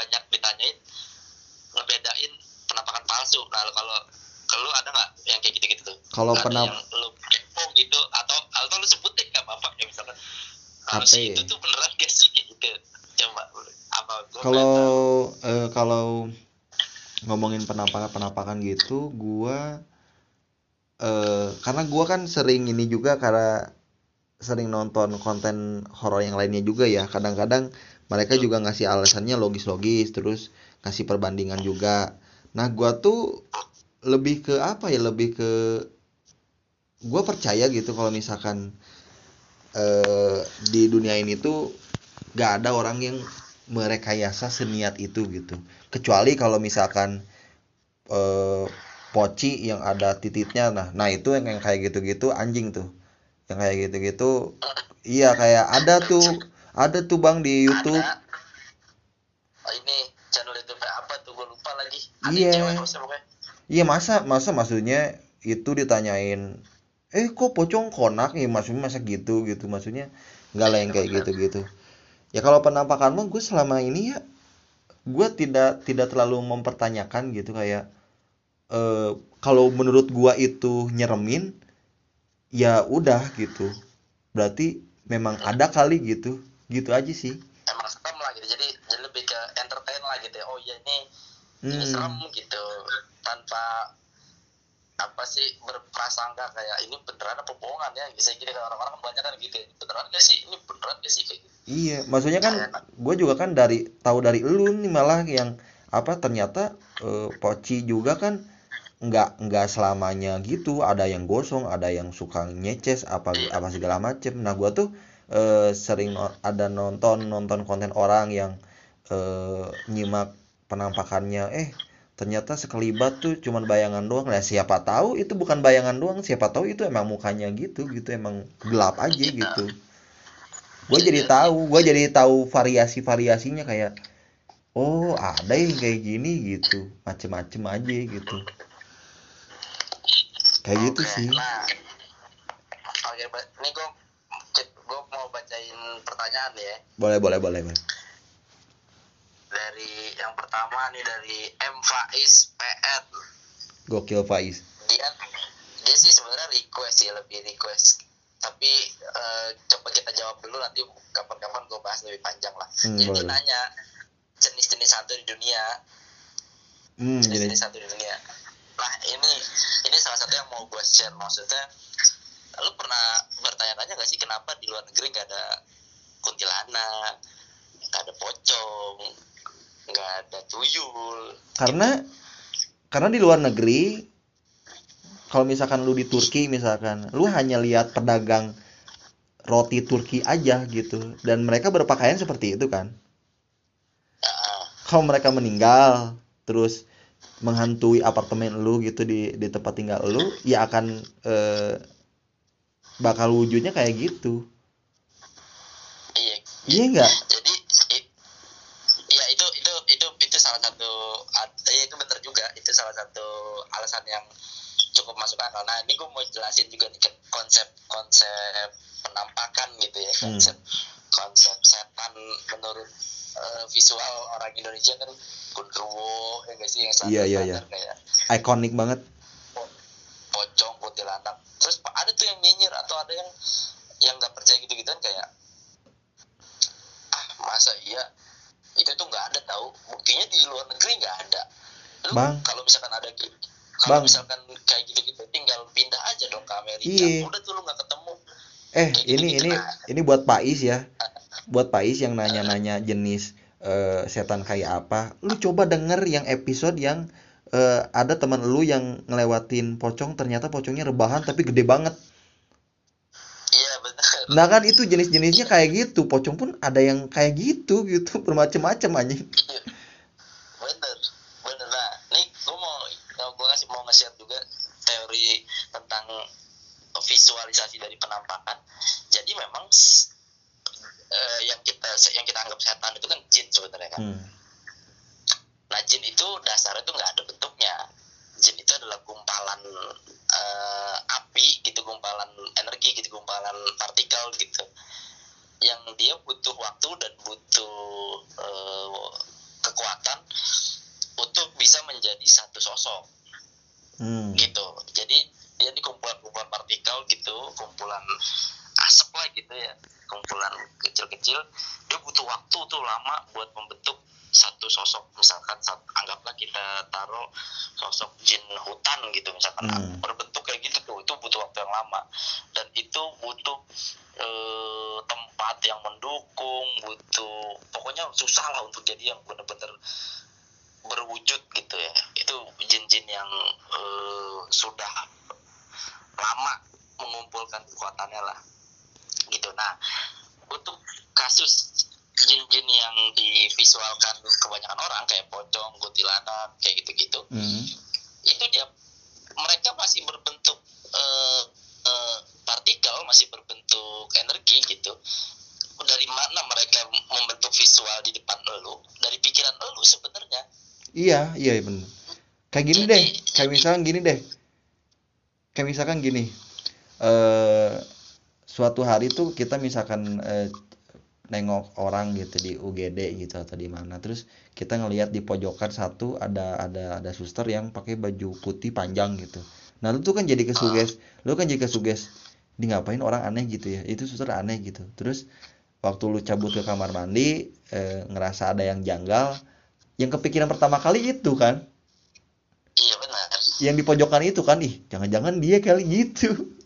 banyak ditanyain ngebedain penampakan palsu. Nah kalau kalau ada nggak yang kayak gitu gitu tuh? Kalau penamp lu kepo gitu atau atau lu sebutin nggak apa-apa ya misalkan? Kalau si itu tuh beneran gak sih? Gitu. Coba apa kalau uh, kalau ngomongin penampakan penampakan gitu gua uh, karena gua kan sering ini juga karena sering nonton konten horor yang lainnya juga ya. Kadang-kadang mereka juga ngasih alasannya logis-logis terus ngasih perbandingan juga. Nah gua tuh lebih ke apa ya? Lebih ke gua percaya gitu kalau misalkan eh di dunia ini tuh gak ada orang yang merekayasa seniat itu gitu. Kecuali kalau misalkan eh poci yang ada titiknya nah nah itu yang, yang kayak gitu-gitu anjing tuh yang kayak gitu-gitu. Iya kayak ada tuh ada tuh bang di YouTube. Ada. Oh, ini channel itu apa tuh? Gue lupa lagi. Ada Iya. iya masa masa maksudnya itu ditanyain eh kok pocong konak? Ya maksudnya masa gitu gitu. Maksudnya nggak lah yang kayak gitu-gitu. Ya kalau penampakan mah gue selama ini ya gue tidak tidak terlalu mempertanyakan gitu kayak eh kalau menurut gua itu nyeremin ya udah gitu. Berarti memang ada kali gitu. Gitu aja sih. Emang serem lah gitu. Jadi, jadi lebih ke entertain lah gitu ya. oh iya ini ini Hmm. serem gitu. Tanpa apa sih berprasangka kayak ini beneran apa bohongan ya? Bisa gini kan orang-orang kebanyakan gitu ya. beneran gak sih? Ini beneran gak sih kayak gitu? Iya, maksudnya kan gue juga kan dari tahu dari lu nih malah yang apa ternyata eh, poci juga kan nggak nggak selamanya gitu, ada yang gosong, ada yang suka nyeces apa apa segala macem. Nah gue tuh eh, sering no- ada nonton nonton konten orang yang eh, nyimak penampakannya, eh ternyata sekelibat tuh cuman bayangan doang. Nah siapa tahu itu bukan bayangan doang, siapa tahu itu emang mukanya gitu gitu. Emang gelap aja gitu. Gue jadi tahu gue jadi tahu variasi variasinya kayak oh ada yang kayak gini gitu. Macem-macem aja gitu kayak gitu sih. nah oke ba- ini gue gue mau bacain pertanyaan ya. Boleh boleh boleh boleh. Dari yang pertama nih dari M Faiz PN gokil Faiz. Dia dia sih sebenarnya request sih lebih request. Tapi eh, coba kita jawab dulu nanti kapan-kapan gue bahas lebih panjang lah. Hmm, jadi dia boleh. nanya jenis-jenis hantu di dunia. Hmm jenis-jenis hantu di dunia nah ini ini salah satu yang mau gue share. Maksudnya lu pernah bertanya-tanya gak sih kenapa di luar negeri nggak ada kuntilanak nggak ada pocong nggak ada tuyul? Karena karena di luar negeri kalau misalkan lu di Turki misalkan lu hanya lihat pedagang roti Turki aja gitu. Dan mereka berpakaian seperti itu kan. Kalau mereka meninggal terus menghantui apartemen lu gitu di di tempat tinggal lu ya akan eh, bakal wujudnya kayak gitu. Iya. Iya enggak jadi i- ya itu itu itu itu salah satu ya itu benar juga. Itu salah satu alasan yang cukup masuk akal. Nah ini gue mau jelasin juga nih konsep konsep penampakan gitu ya. Hmm. konsep konsep setan menurut eh, visual orang Indonesia kan gundurwo ya gak sih yang Iya, iya, iya. standar kayak ikonik banget po- pocong kuntilanak terus ada tuh yang nyinyir atau ada yang yang nggak percaya gitu gituan kayak ah masa iya itu tuh nggak ada tahu buktinya di luar negeri nggak ada lu Bang. kalau misalkan ada gitu kalau Bang. misalkan kayak gitu gitu tinggal pindah aja dong ke Amerika Iya. udah tuh lu nggak ketemu eh Kayak ini gitu-gitu ini lah. ini buat Pais ya buat Pais yang nanya-nanya jenis eh, setan kayak apa lu coba denger yang episode yang eh, ada teman lu yang ngelewatin pocong ternyata pocongnya rebahan tapi gede banget iya benar Nah kan itu jenis-jenisnya kayak gitu. Pocong pun ada yang kayak gitu gitu bermacam-macam anjing. bener bener nah nih gue mau gue kasih mau nge-share juga teori tentang visualisasi dari penampakan jadi memang eh, yang kita yang kita anggap setan itu kan jin sebenarnya kan. Hmm. nah jin itu dasarnya itu nggak ada bentuknya. Jin itu adalah gumpalan eh, api gitu gumpalan energi gitu gumpalan partikel gitu. Yang dia butuh waktu dan butuh eh, kekuatan untuk bisa menjadi satu sosok. Hmm. gitu. Jadi dia di kumpulan-kumpulan partikel gitu kumpulan asap lah gitu ya. Kumpulan kecil-kecil dia butuh waktu tuh lama buat membentuk satu sosok. Misalkan sat- anggaplah kita taruh sosok jin hutan gitu misalkan Hmm. berbentuk kayak gitu tuh itu butuh waktu yang lama. Dan itu butuh eh, tempat yang mendukung butuh pokoknya susah lah untuk jadi yang bener-bener berwujud gitu ya. Itu jin-jin yang eh, sudah lama mengumpulkan kekuatannya lah. Gitu. Nah untuk kasus jin-jin yang divisualkan kebanyakan orang kayak pocong, kuntilanak kayak gitu-gitu Hmm. itu dia mereka masih berbentuk eh, eh, partikel masih berbentuk energi gitu dari mana mereka membentuk visual di depan elu dari pikiran elu sebenarnya Iya, iya bener. Kayak gini deh, kayak misalkan gini deh. Kayak misalkan gini. Eh suatu hari tuh kita misalkan eh, nengok orang gitu di UGD gitu atau di mana. Terus kita ngelihat di pojokan satu ada ada ada suster yang pakai baju putih panjang gitu. Nah, lu tuh kan jadi kesuges, lu kan jadi kesuges. Di ngapain orang aneh gitu ya. Itu suster aneh gitu. Terus waktu lu cabut ke kamar mandi eh, ngerasa ada yang janggal, yang kepikiran pertama kali itu kan iya benar yang di pojokan itu kan ih jangan-jangan dia kali gitu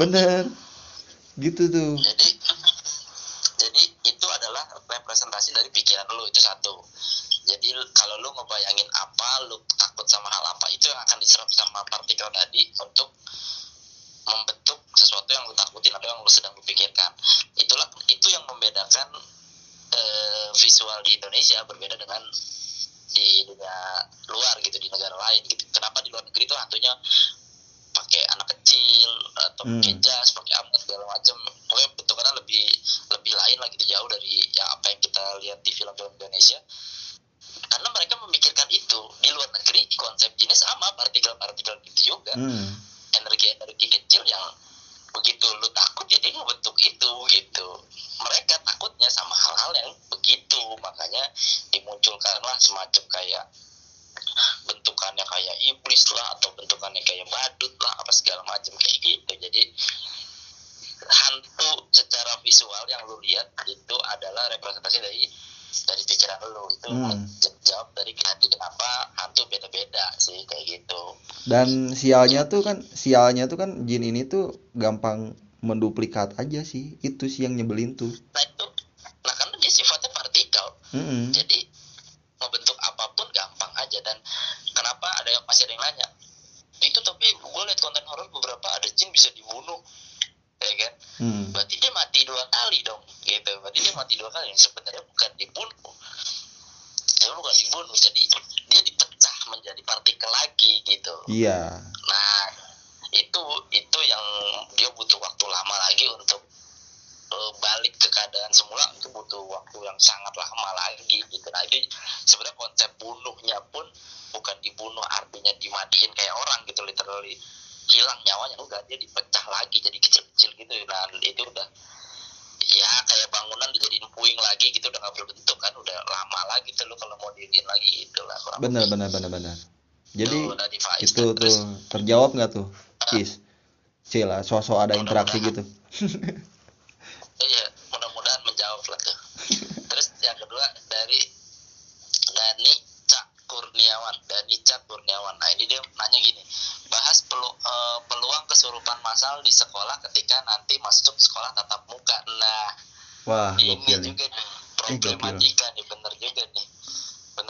bener gitu tuh jadi itu adalah representasi dari pikiran lu itu satu jadi kalau lu ngebayangin apa lu takut sama hal apa itu yang akan diserap sama partikel tadi untuk membentuk sesuatu yang lu takutin atau yang lu sedang pikirkan. Itulah itu yang membedakan eh, visual di Indonesia berbeda dengan di dunia luar gitu di negara lain gitu. Kenapa di luar negeri itu hantunya pakai anak kecil atau Hmm. pakai jas pakai apa segala macam pokoknya bentukannya lebih lebih lain lah gitu jauh dari ya apa yang kita lihat di film-film Indonesia karena mereka memikirkan itu. Di luar negeri konsep jenis sama partikel-partikel gitu juga. Hmm. energi-energi kecil yang begitu lu takut jadi ngebentuk itu gitu. Mereka takutnya sama hal-hal yang begitu. Makanya dimunculkanlah semacam kayak bentukannya kayak iblis lah atau bentukannya kayak badut lah apa segala macam kayak gitu. Jadi hantu secara visual yang lu lihat itu adalah representasi dari dari pikiran lu itu Hmm. jawab dari nanti kenapa hantu beda-beda sih kayak gitu. Dan sialnya tuh kan sialnya tuh kan jin ini tuh gampang menduplikat aja sih itu sih yang nyebelin tuh. Nah itu nah karena dia sifatnya partikel. Mm-mm. jadi membentuk apa pun gampang aja. Dan kenapa ada yang masih ada yang nanya? Itu tapi gue liat konten horor beberapa ada jin bisa dibunuh. Ya kan? Hmm. berarti dia mati dua kali dong gitu. Berarti dia mati dua kali sebenarnya bukan dibunuh ya bukan dibunuh jadi dia dipecah menjadi partikel lagi gitu iya. Nah, itu itu yang dia butuh waktu lama lagi untuk eh, balik ke keadaan semula. Itu butuh waktu yang sangat lama lagi gitu. Nah, itu sebenarnya konsep bunuhnya pun bukan dibunuh artinya dimatiin kayak orang gitu literally. Hilang nyawanya enggak dia dipecah lagi jadi kecil-kecil gitu. Nah itu udah ya kayak bangunan dijadiin puing lagi gitu udah nggak berbentuk kan udah lama lagi tuh lu kalau mau diriin lagi gitu lah kurang bener lebih. bener bener bener jadi Tuh, itu Terus, tuh terjawab nggak tuh Kis Cila sosok ada interaksi gitu Iya, mudah-mudahan menjawab lah tuh. Terus yang kedua dari Dani Cak Kurniawan, Dani Cak Kurniawan. Nah ini dia nanya gini, bahas pelu, eh, peluang kesurupan massal di sekolah ketika nanti masuk sekolah tatap muka. Nah wah ini gokil juga nih Eh, problematika nih, bener juga nih.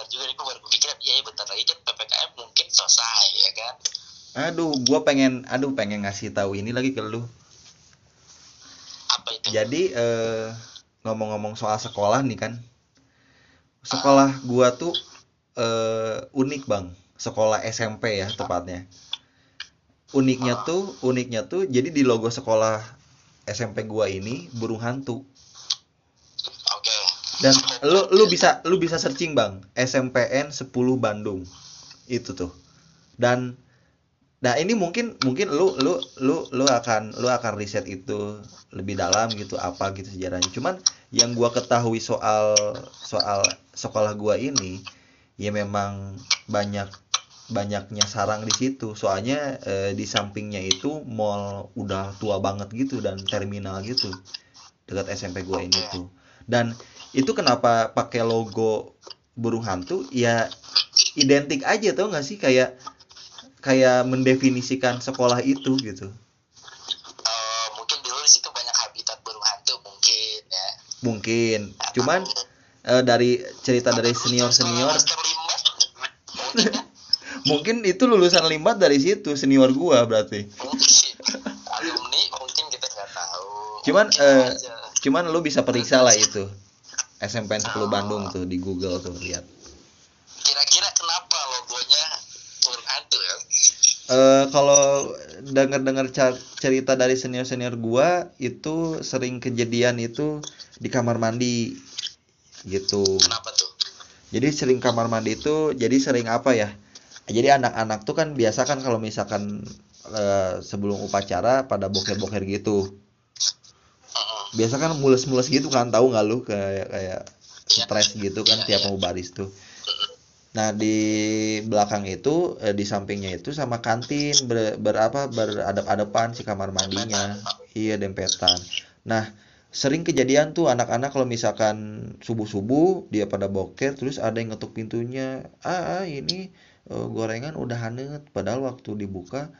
Juga gue baru kepikiran, iya ya, bentar lagi kan PPKM mungkin selesai ya kan. aduh gua pengen aduh pengen ngasih tahu ini lagi ke lu Apa itu? jadi eh, ngomong-ngomong soal sekolah nih kan sekolah gua tuh eh, unik bang sekolah SMP ya tepatnya uniknya tuh uniknya tuh jadi di logo sekolah SMP gua ini burung hantu. Dan lu lu bisa lu bisa searching bang. SMPN 10 Bandung. Itu tuh. Dan nah ini mungkin mungkin lu lu lu lu akan lu akan riset itu lebih dalam gitu apa gitu sejarahnya. Cuman yang gua ketahui soal soal sekolah gua ini ya memang banyak banyaknya sarang di situ. Soalnya eh, di sampingnya itu mall udah tua banget gitu dan terminal gitu. Dekat SMP gua ini tuh. Dan itu kenapa pakai logo burung hantu? Ya identik aja tau nggak sih? Kayak kayak mendefinisikan sekolah itu gitu. Eh, mungkin dulu di situ banyak habitat burung hantu mungkin ya. Mungkin. Cuman eh, dari cerita dari senior senior mungkin ya. mungkin itu lulusan limbat dari situ senior gua berarti. Mungkin. Alumni mungkin kita nggak tahu. Cuman, eh, aja. cuman lu bisa periksa lah itu SMPN 10 Bandung tuh di Google tuh lihat kira-kira kenapa logonya hantu ya eh kalau dengar-dengar ca- cerita dari senior-senior gua itu sering kejadian itu di kamar mandi gitu. kenapa tuh Jadi sering kamar mandi itu jadi sering apa ya? Jadi anak-anak tuh kan biasa kan kalau misalkan eh, sebelum upacara pada boker-boker gitu. Biasa kan mules-mules gitu kan tahu nggak lu kayak kayak stres gitu kan Iya, tiap iya. mau baris tuh. Nah di belakang itu eh, di sampingnya itu sama kantin ber, berapa beradap-adapan si kamar mandinya. Iya dempetan. Nah sering kejadian tuh anak-anak kalau misalkan subuh-subuh dia pada boker terus ada yang ngetuk pintunya. Ah, ah, ini eh, gorengan udah hangat padahal waktu dibuka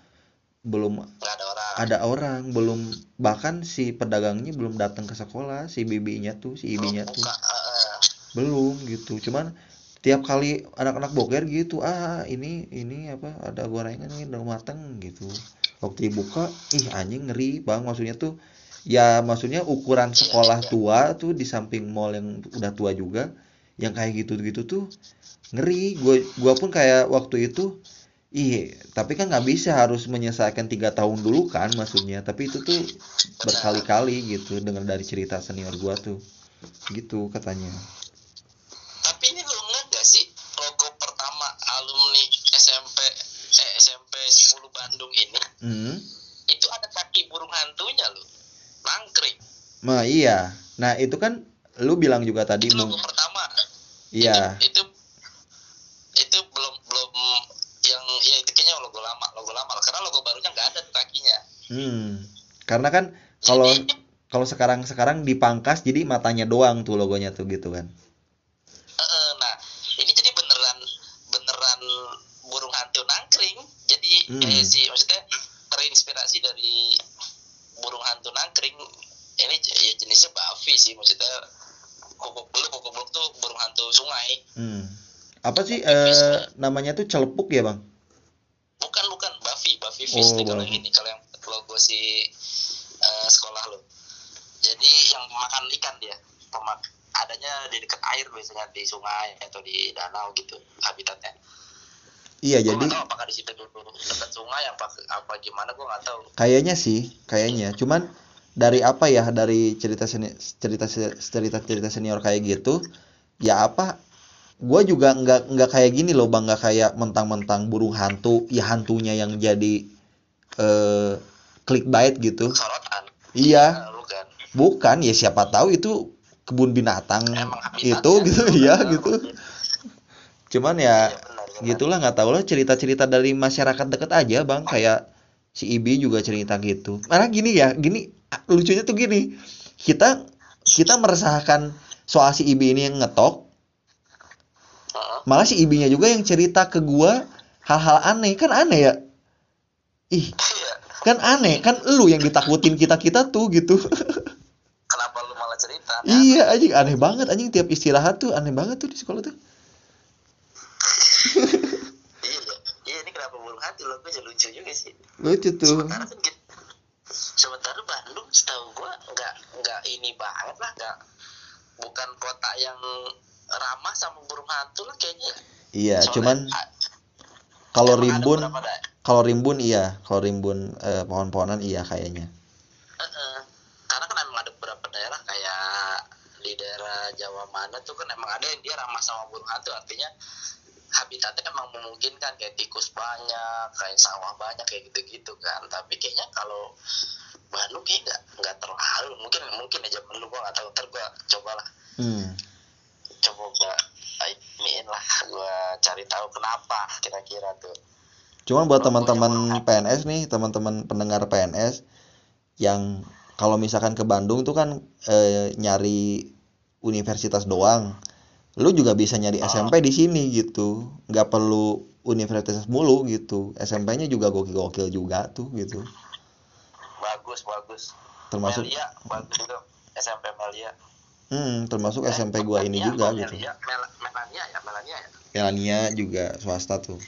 belum nggak ada orang ada orang belum bahkan si pedagangnya belum datang ke sekolah si bibinya tuh si ibinya tuh. belum gitu. Cuman tiap kali anak-anak boker gitu ah ini ini apa ada gorengan ini udah mateng gitu. Waktu dibuka ih anjing ngeri bang maksudnya tuh ya maksudnya ukuran sekolah tua tuh di samping mall yang udah tua juga yang kayak gitu gitu tuh ngeri. Gue gua pun kayak waktu itu ih tapi kan nggak bisa harus menyelesaikan tiga tahun dulu kan maksudnya. Tapi itu tuh berkali-kali gitu dengar dari cerita senior gua tuh. Gitu katanya. Tapi ini lu ngeliat gak sih logo pertama alumni SMP eh, SMP 10 Bandung ini? Hmm. itu ada kaki burung hantunya loh nangkring Nah iya, nah itu kan lu bilang juga tadi itu logo pertama. Iya, itu itu belum belum yang ya itu kayaknya logo lama logo lama karena logo barunya nggak ada tuh kakinya hmm. karena kan kalau kalau sekarang sekarang dipangkas jadi matanya doang tuh logonya tuh gitu kan. eh, nah ini jadi beneran beneran burung hantu nangkring jadi Hmm. kayak si maksudnya terinspirasi dari burung hantu nangkring ini ya jenisnya Buffy sih maksudnya kuku beluk kuku beluk tuh burung hantu sungai Hmm. Apa sih eh, namanya tuh celepuk ya bang? Fish Oh, Buffy. yang ini kalau yang logo si eh, sekolah lo. Jadi yang makan ikan dia pemak adanya di dekat air biasanya di sungai atau di danau gitu habitatnya. Iya Gua jadi nggak tahu apakah di situ dulu dekat sungai apa apa gimana gue nggak tahu. Kayaknya sih kayaknya. Cuman dari apa ya dari cerita seni, cerita cerita cerita senior kayak gitu ya apa gue juga nggak nggak kayak gini loh bang. Nggak kayak mentang-mentang burung hantu ya hantunya yang jadi eh clickbait gitu. Sorotan. Iya. Nah, kan. Bukan ya siapa tahu itu kebun binatang Emang itu gitu ya kan. gitu. Cuman ya Iya, benar, gitulah nggak tahu lah cerita-cerita dari masyarakat deket aja bang. Kayak si Ibi juga cerita gitu. Karena gini ya gini lucunya tuh gini. Kita kita meresahkan soal si Ibi ini yang ngetok. Malah si Ibinya juga yang cerita ke gua hal-hal aneh. Kan aneh ya ih Iya. kan aneh kan lu yang ditakutin kita kita tuh gitu. Kenapa lu malah cerita? Iya anjing aneh banget anjing tiap istirahat tuh aneh banget tuh di sekolah tuh. Iya iya ini kenapa burung hantu lo gue lucu juga sih. Lucu tuh. Sementara kan gitu sementara Bandung setahu gua nggak nggak ini banget lah nggak bukan kota yang ramah sama burung hantu lah kayaknya. Iya Soalnya, cuman kalau ada rimbun kalau rimbun iya. Kalau rimbun eh, pohon-pohonan iya kayaknya. Karena kan emang ada beberapa daerah kayak di daerah Jawa mana tuh kan emang ada yang dia ramah sama burung hantu. Artinya habitatnya emang memungkinkan kayak tikus banyak kayak sawah banyak kayak gitu-gitu kan. Tapi kayaknya kalau Bandung kayak nggak nggak terlalu. Mungkin mungkin aja perlu gua nggak tahu. Ntar gua cobalah. Hmm. coba gua iniin lah. Gua cari tahu kenapa kira-kira tuh Cuman buat teman-teman PNS nih, teman-teman pendengar PNS yang kalau misalkan ke Bandung tuh kan eh, nyari universitas doang. Lu juga bisa nyari Oh. SMP di sini gitu. nggak perlu universitas mulu gitu. SMP-nya juga gokil-gokil juga tuh gitu. bagus bagus Termasuk Melia bagus SMP Melia hmm, termasuk Eh, SMP gua ini Melania, juga oh, gitu. Melania ya Melania ya Melania juga swasta tuh.